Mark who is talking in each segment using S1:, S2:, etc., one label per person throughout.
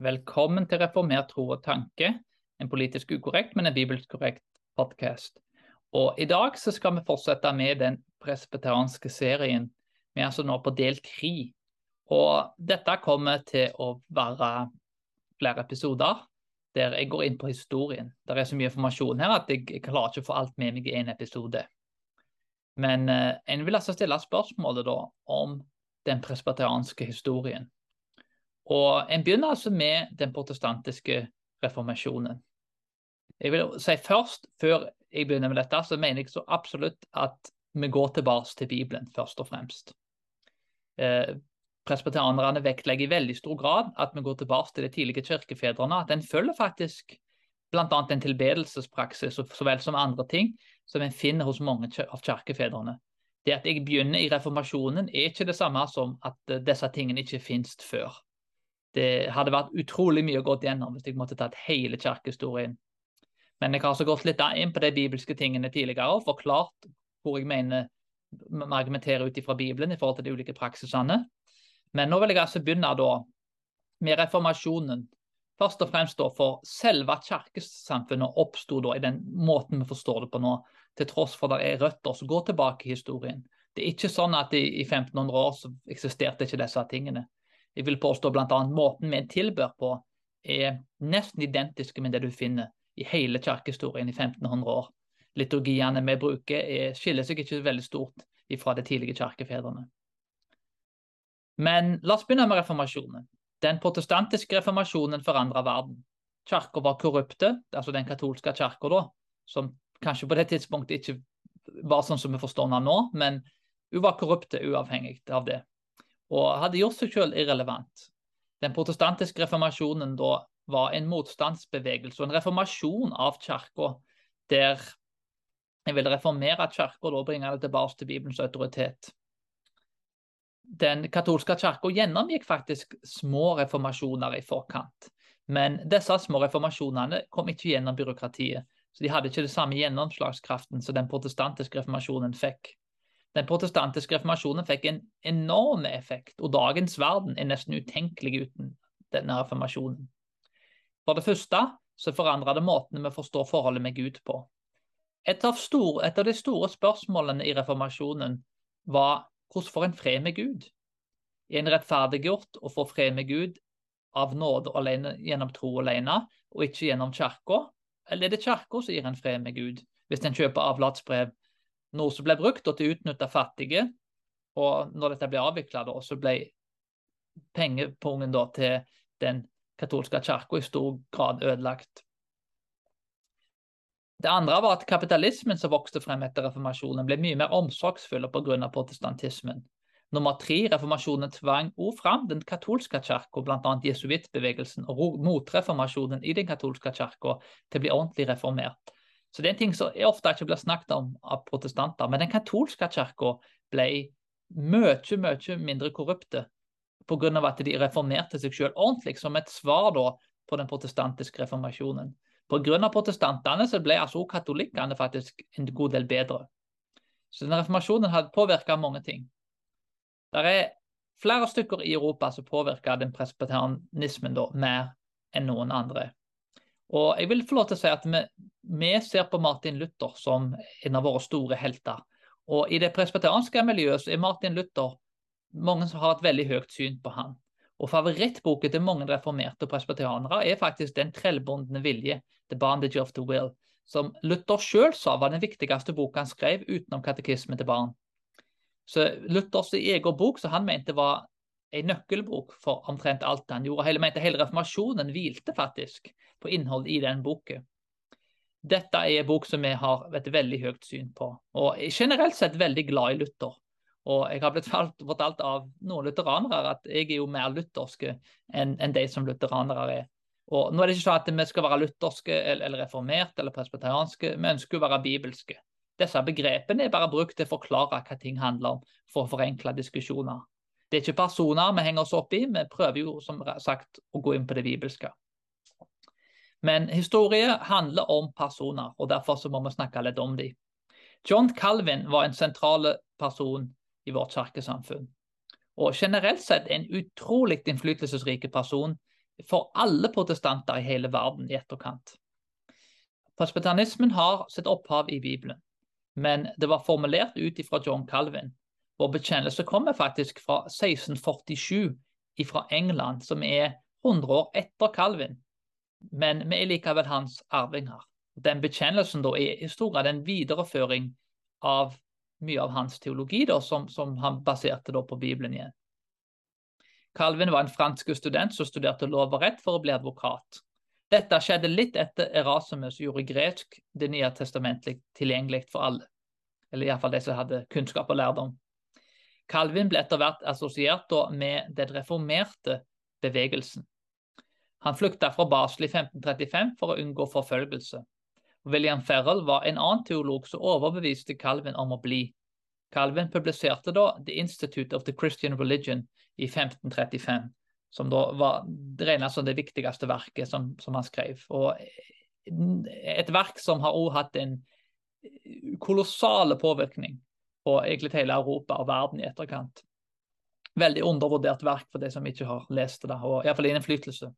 S1: Velkommen til Reformert tro og tanke, en politisk ukorrekt, men en bibelsk korrekt podkast. Og I dag så skal vi fortsette med den presbeteranske serien. Vi er altså nå på del tre. Og dette kommer til å være flere episoder der jeg går inn på historien. Det er så mye informasjon her at jeg, jeg klarer ikke å få alt med meg i én episode. Men eh, en vil altså stille spørsmålet da om den presbeteranske historien. Og En begynner altså med den protestantiske reformasjonen. Jeg vil si først, Før jeg begynner med dette, så mener jeg så absolutt at vi går tilbake til Bibelen, først og fremst. Eh, Presbyterianerne vektlegger i veldig stor grad at vi går tilbake til de tidlige kirkefedrene. At en følger faktisk bl.a. en tilbedelsespraksis så vel som andre ting som en finner hos mange av kirkefedrene. Det at jeg begynner i reformasjonen, er ikke det samme som at eh, disse tingene ikke finnes før. Det hadde vært utrolig mye å gå gjennom hvis jeg måtte tatt hele kirkehistorien. Men jeg har også gått litt inn på de bibelske tingene tidligere og forklart hvor jeg mener vi argumenterer ut fra Bibelen i forhold til de ulike praksisene. Men nå vil jeg altså begynne da med reformasjonen. Først og fremst da for selve kirkesamfunnet oppsto i den måten vi forstår det på nå, til tross for det er røtter som går tilbake i historien. Det er ikke sånn at i, i 1500 år så eksisterte ikke disse tingene. Jeg vil påstå bl.a. måten vi tilbør på er nesten identiske med det du finner i hele kirkehistorien i 1500 år. Liturgiene vi bruker er, skiller seg ikke veldig stort fra de tidlige kirkefedrene. Men la oss begynne med reformasjonen. Den protestantiske reformasjonen forandra verden. Kirka var korrupte, altså den katolske kirka, som kanskje på det tidspunktet ikke var sånn som vi forstår den nå, men hun var korrupte uavhengig av det og hadde gjort seg selv irrelevant. Den protestantiske reformasjonen da var en motstandsbevegelse og en reformasjon av kirka, der en ville reformere kirka og bringe det tilbake til Bibelens autoritet. Den katolske kirka gjennomgikk faktisk små reformasjoner i forkant. Men disse små reformasjonene kom ikke gjennom byråkratiet. Så de hadde ikke det samme gjennomslagskraften som den protestantiske reformasjonen fikk. Den protestantiske reformasjonen fikk en enorm effekt, og dagens verden er nesten utenkelig uten denne reformasjonen. For det første så forandra det måten vi forstår forholdet med Gud på. Et av, store, et av, de store spørsmålene i reformasjonen var hvordan får en fred med Gud? Er en rettferdiggjort å få fred med Gud av nåde alene, gjennom tro alene, og ikke gjennom kirka? Eller er det kirka som gir en fred med Gud, hvis en kjøper avlatsbrev noe som ble brukt til å utnytte fattige. Og når dette ble avvikla, så ble pengepungen til den katolske kirka i stor grad ødelagt. Det andre var at kapitalismen som vokste frem etter reformasjonen, ble mye mer omsorgsfull pga. protestantismen. Nummer tre, reformasjonen tvang ord fram den katolske kirka, bl.a. jesuittbevegelsen og motreformasjonen i den katolske kirka, til å bli ordentlig reformert. Så det er en ting som ofte ikke blir snakket om av protestanter. Men den katolske kirka ble mye, mye mindre korrupte pga. at de reformerte seg selv ordentlig, som et svar da, på den protestantiske reformasjonen. Pga. protestantene så ble altså katolikkene faktisk en god del bedre. Så den reformasjonen hadde påvirka mange ting. Det er flere stykker i Europa som påvirker den presbyterianismen mer enn noen andre. Og jeg vil få lov til å si at vi, vi ser på Martin Luther som en av våre store helter. Og i det presbeteranske miljøet så er Martin Luther mange som har et veldig høyt syn på han. Og Favorittboken til mange reformerte presbeteranere er faktisk Den trellbundne vilje, The Bondage of the Will, som Luther sjøl sa var den viktigste boka han skrev utenom katekismen til barn. Så Luthers egen bok som han mente var en nøkkelbok for omtrent alt han gjorde. Hele, mente, hele reformasjonen hvilte faktisk på innhold i den boken. Dette er en bok som vi har et veldig høyt syn på, og er generelt sett veldig glad i Luther. Og jeg har blitt fortalt av noen lutheranere at jeg er jo mer lutherske enn en de som lutheranere er. Og nå er det ikke sånn at vi skal være lutherske eller reformerte eller presbyterianske, vi ønsker å være bibelske. Disse begrepene er bare brukt til å forklare hva ting handler om, for å forenkle diskusjoner. Det er ikke personer vi henger oss opp i, vi prøver jo som sagt å gå inn på det bibelske. Men historie handler om personer, og derfor så må vi snakke litt om dem. John Calvin var en sentral person i vårt kirkesamfunn. Og generelt sett en utrolig innflytelsesrik person for alle protestanter i hele verden i etterkant. Presbyterianismen har sitt opphav i Bibelen, men det var formulert ut ifra John Calvin. Vår bekjennelse kommer faktisk fra 1647 fra England, som er 100 år etter Calvin. Men vi er likevel hans arvinger. Den bekjennelsen da er i stor grad en videreføring av mye av hans teologi, da, som, som han baserte da på Bibelen igjen. Calvin var en fransk student som studerte lov og rett for å bli advokat. Dette skjedde litt etter Erasmus gjorde gresk Det nye testamentet tilgjengelig for alle. Eller iallfall de som hadde kunnskap og lærdom. Calvin ble etter hvert assosiert med den reformerte bevegelsen. Han flykta fra Basel i 1535 for å unngå forfølgelse. William Ferrell var en annen teolog som overbeviste Calvin om å bli. Calvin publiserte da The Institute of the Christian Religion i 1535, som da var regnet som det viktigste verket som, som, han skrev. Og et verk som har også hatt en kolossal påvirkning på egentlig hele Europa og verden i etterkant. Veldig undervurdert verk for de som ikke har lest det, og iallfall innflytelse.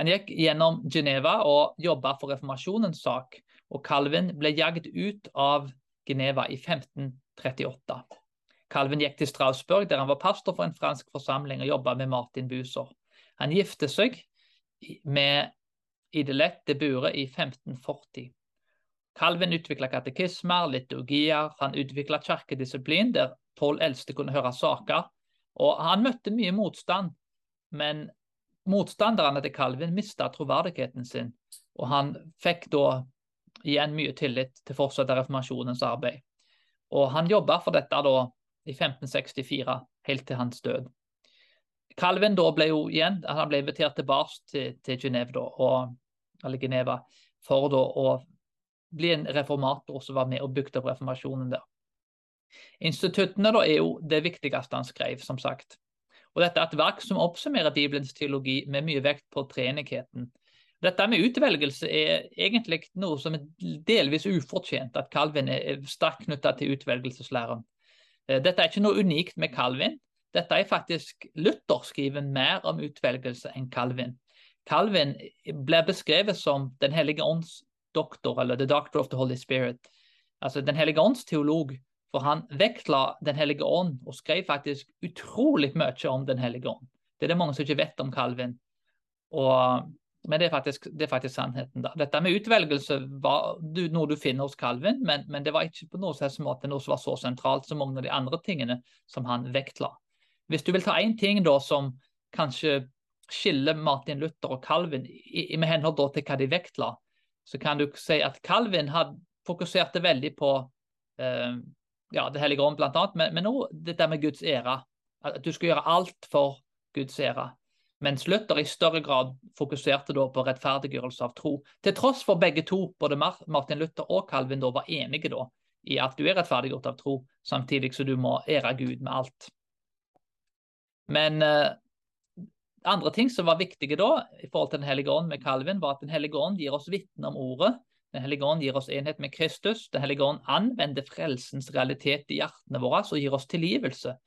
S1: Han gikk gjennom Geneva og jobba for reformasjonens sak, og Calvin ble jagd ut av Geneva i 1538. Calvin gikk til Strasbourg, der han var pastor for en fransk forsamling og jobba med Martin Buser. Han gifte seg med Idelette de Bure i 1540. Calvin utvikla katekismer, liturgier, han utvikla kirkedisiplin der tolv eldste kunne høre saker. Og han møtte mye motstand, men motstanderne til Calvin mista troverdigheten sin, og han fikk da igjen mye tillit til fortsatt reformasjonens arbeid. Og han jobba for dette da i 1564, helt til hans død. Calvin da ble jo igjen, han ble invitert tilbake til, til Genève da, og, eller Geneva for da å bli en reformator som var med og bygde opp reformasjonen der. Instituttene da er jo det viktigste han skrev, som sagt. Og dette er et verk som oppsummerer Bibelens teologi med mye vekt på treenigheten. Dette med utvelgelse er egentlig noe som er delvis ufortjent, at Calvin er sterkt knytta til utvelgelseslæren. Eh, dette er ikke noe unikt med Calvin. Dette er faktisk Luther skriver mer om utvelgelse enn Calvin. Calvin ble beskrevet som Den hellige ånds doktor, eller The Doctor of the Holy Spirit. Altså Den hellige ånds teolog. For han vektla Den hellige ånd og skrev faktisk utrolig mye om Den hellige ånd. Det er det mange som ikke vet om Calvin. Og, men det er, faktisk, det er, faktisk, sannheten. da. Dette med utvelgelse var noe du finner hos Calvin, men, men det var ikke på noen måte noe som var så sentralt som mange av de andre tingene som han vektla. Hvis du vil ta én ting da som kanskje skiller Martin Luther og Calvin i, med henhold til hva de vektla, så kan du si at Calvin had, fokuserte veldig på eh, ja, Det hellige rom, blant annet, men, men også dette med Guds ære. At du skal gjøre alt for Guds ære. Mens Luther i større grad fokuserte da på rettferdiggjørelse av tro. Til tross for begge to, både Martin Luther og Calvin, da var enige da, i at du er rettferdiggjort av tro, samtidig som du må ære Gud med alt. Men eh, andre ting som var viktige da, i forhold til Den hellige ånd med Calvin, var at Den hellige ånd gir oss vitne om ordet, den hellige ånd gir oss enhet med Kristus. Den hellige ånd anvender frelsens realitet i hjertene våre og gir oss tilgivelse.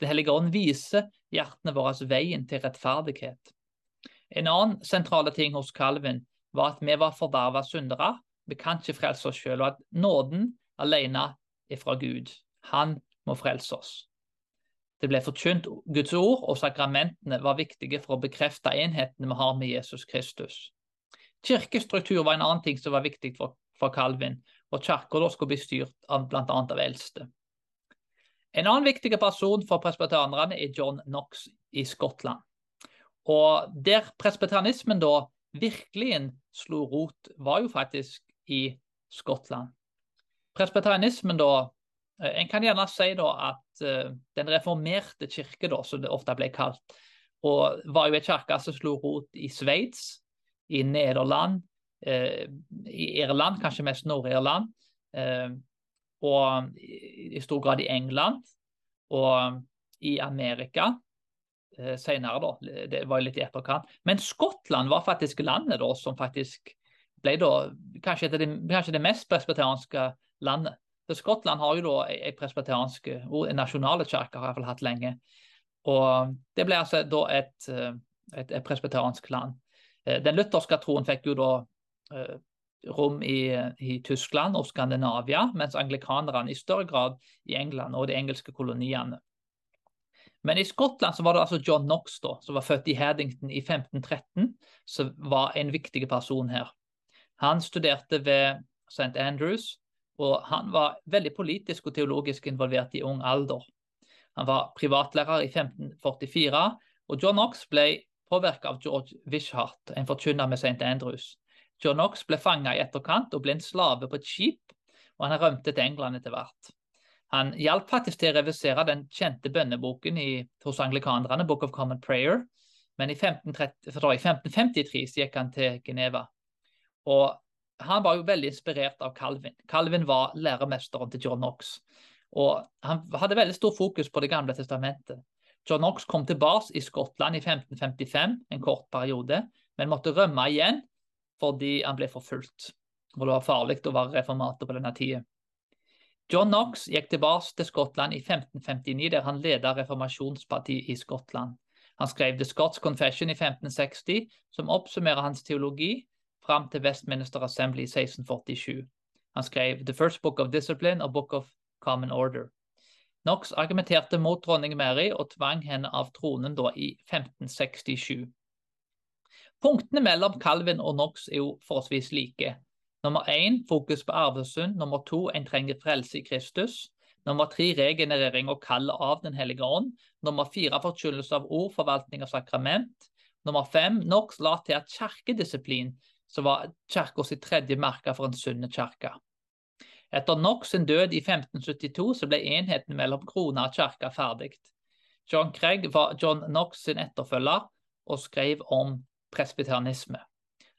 S1: Den hellige ånd viser hjertene våre veien til rettferdighet. En annen sentrale ting hos Calvin var at vi var forderva syndere. Vi kan ikke frelse oss selv, og at nåden alene er fra Gud. Han må frelse oss. Det ble forkynt Guds ord, og sakramentene var viktige for å bekrefte enheten vi har med Jesus Kristus. Kirkestruktur var en annen ting som var viktig for, for Calvin, og kirka skulle bli styrt av bl.a. av eldste. En annen viktig person for presbyterianerne er John Knox i Skottland. Og Der presbyterianismen da virkelig slo rot, var jo faktisk i Skottland. Presbyterianismen da En kan gjerne si da at uh, den reformerte kirke, da, som det ofte ble kalt, var jo en kirke som slo rot i Sveits, i Nederland, eh, i Irland, kanskje mest Nord-Irland, eh, og i stor grad i England og i Amerika eh, senere, da. Det var litt i etterkant. Men Skottland var faktisk landet da, som faktisk ble da kanskje det, kanskje det mest presbyterianske landet. For Skottland har jo da en presbyteriansk nasjonale kirke, har iallfall hatt lenge. Og Det ble altså da et et, et presbyteriansk land. Den lutherske troen fikk jo da rom i, i, Tyskland og Skandinavia, mens anglikanerne i større grad i England og de engelske koloniene. Men i Skottland så var det altså John Knox, da, som var født i Haddington i 1513, som var en viktig person her. Han studerte ved St. Andrews, og han var veldig politisk og teologisk involvert i ung alder. Han var privatlærer i 1544, og John Knox ble påvirket av George Wishart, en forkynner med St. Andrews. John Knox ble fanga i etterkant og ble en slave på et skip, og han rømte til England etter hvert. Han hjalp faktisk til å revisere den kjente bønneboken i, hos anglikanerne, Book of Common Prayer, men i 1530, 1553 gikk han til Geneva. Og han var jo veldig inspirert av Calvin. Calvin var læremesteren til John Knox. Og han hadde veldig stor fokus på Det gamle testamentet. John Knox kom tilbake i Skottland i 1555, en kort periode, men måtte rømme igjen fordi han ble forfulgt. Og det var farlig å være reformator på denne tida. John Knox gikk tilbake til Skottland i 1559, der han ledet reformasjonspartiet i Skottland. Han skrev The Scots Confession i 1560, som oppsummerer hans teologi fram til Westminster Assembly i 1647. Han skrev The First Book of Discipline og Book of Common Order. Knox argumenterte mot dronning Mary og tvang henne av tronen da i 1567. Punktene mellom Calvin og Knox er jo forholdsvis like. Nummer én fokus på arvesynd. Nummer to en trenger frelse i Kristus. Nummer tre regenerering og kall av Den hellige ånd. Nummer fire forkynnelse av ord, forvaltning og sakrament. Nummer fem Knox la til at kirkedisiplin, som var kirka sitt tredje merke for en sunn kirke. Etter Knox sin død i 1572 så ble enheten mellom krona og kirka ferdig. John Craig var John Knox sin etterfølger og skrev om presbyterianisme.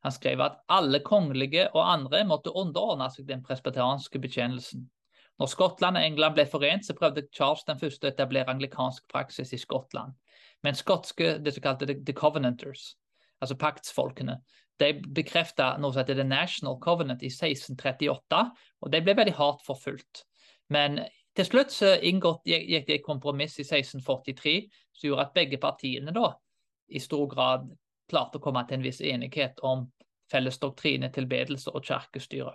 S1: Han skrev at alle kongelige og andre måtte underordne seg den presbyterianske bekjennelsen. Når Skottland og England ble forent, så prøvde Charles den første å etablere anglikansk praksis i Skottland. Men skotske, det som kalte The Covenanters, altså paktsfolkene, de bekreftet noe som heter The National Covenant i 1638, og de ble veldig hardt forfulgt. Men til slutt så inngått, gikk det et kompromiss i 1643 som gjorde at begge partiene da i stor grad klarte å komme til en viss enighet om felles doktrine, tilbedelse og kirkestyre.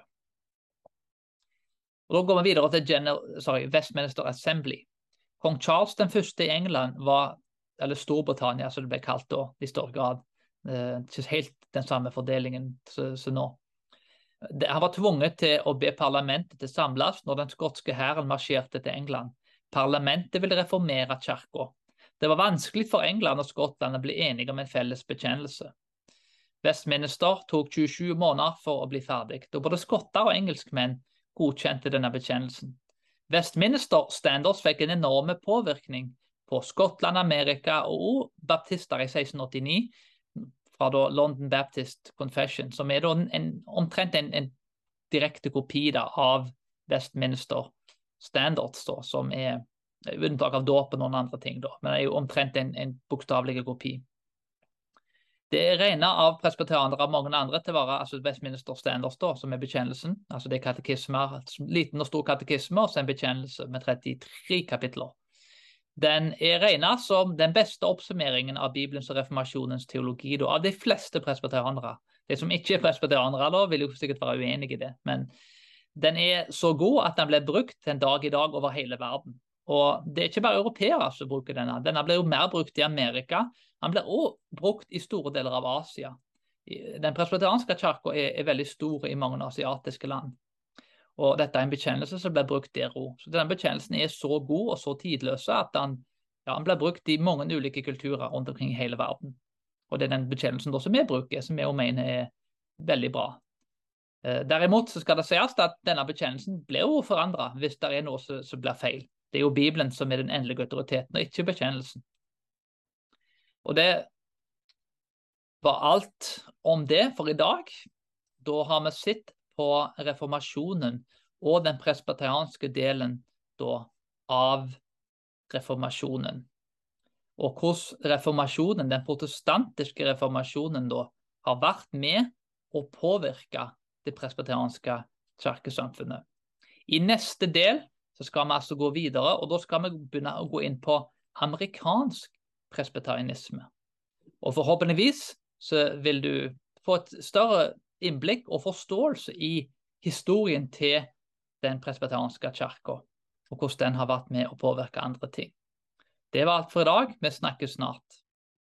S1: Da går vi videre til General, sorry, Westminster Assembly. Kong Charles den første i England var, eller Storbritannia som det ble kalt da, i stor grad. Eh, ikke helt den samme fordelingen som nå. Han var tvunget til å be parlamentet til samles når den skotske hæren marsjerte til England. Parlamentet ville reformere kirka. Det var vanskelig for England og Skottland å bli enige om en felles bekjennelse. Westminster tok 27 måneder for å bli ferdig, da både skotter og engelskmenn godkjente denne bekjennelsen. Westminster Standards fikk en enorm påvirkning på Skottland, Amerika og baptister i 1689 fra London Baptist Confession, som er en, omtrent en, en, direkte kopi da, av Westminster Standards, da, som er Unntak av dåp og noen andre ting, da. Men det er jo omtrent en, en bokstavelig kopi. Det er regna av presbyterianere og mange andre til å være altså Westminster Standards, da, som er bekjennelsen. Altså det er katekismer, liten og stor katekisme, og så en bekjennelse med 33 kapitler. Den er regna som den beste oppsummeringen av Bibelens og reformasjonens teologi da, av de fleste presbyterianere. De som ikke er presbyterianere, vil jo sikkert være uenig i det. Men den er så god at den blir brukt en dag i dag over hele verden. Og Det er ikke bare europeere som bruker denne. Denne blir jo mer brukt i Amerika. Den blir også brukt i store deler av Asia. Den presbyterianske kirka er, er, veldig stor i mange asiatiske land. Og Dette er en bekjennelse som blir brukt der òg. Så denne bekjennelsen er så god og så tidløs at den, ja, den blir brukt i mange ulike kulturer rundt omkring i hele verden. Og Det er den bekjennelsen som vi bruker, som vi mener er veldig bra. Eh, derimot så skal det sies at denne bekjennelsen blir jo forandra hvis det er noe som blir feil. Det er jo Bibelen som er den endelige autoriteten, og ikke bekjennelsen. Og det var alt om det for i dag. Da har vi sett på reformasjonen og den presbyterianske delen da, av reformasjonen. Og hvordan reformasjonen, den protestantiske reformasjonen da, har vært med å påvirke det presbyterianske kirkesamfunnet. I neste del så skal vi altså gå videre, og da skal vi begynne å gå inn på amerikansk presbyterianisme. Og forhåpentligvis så vil du få et større innblikk og forståelse i historien til den presbeteranske kirka, og hvordan den har vært med å påvirke andre ting. Det var alt for i dag. Vi snakkes snart.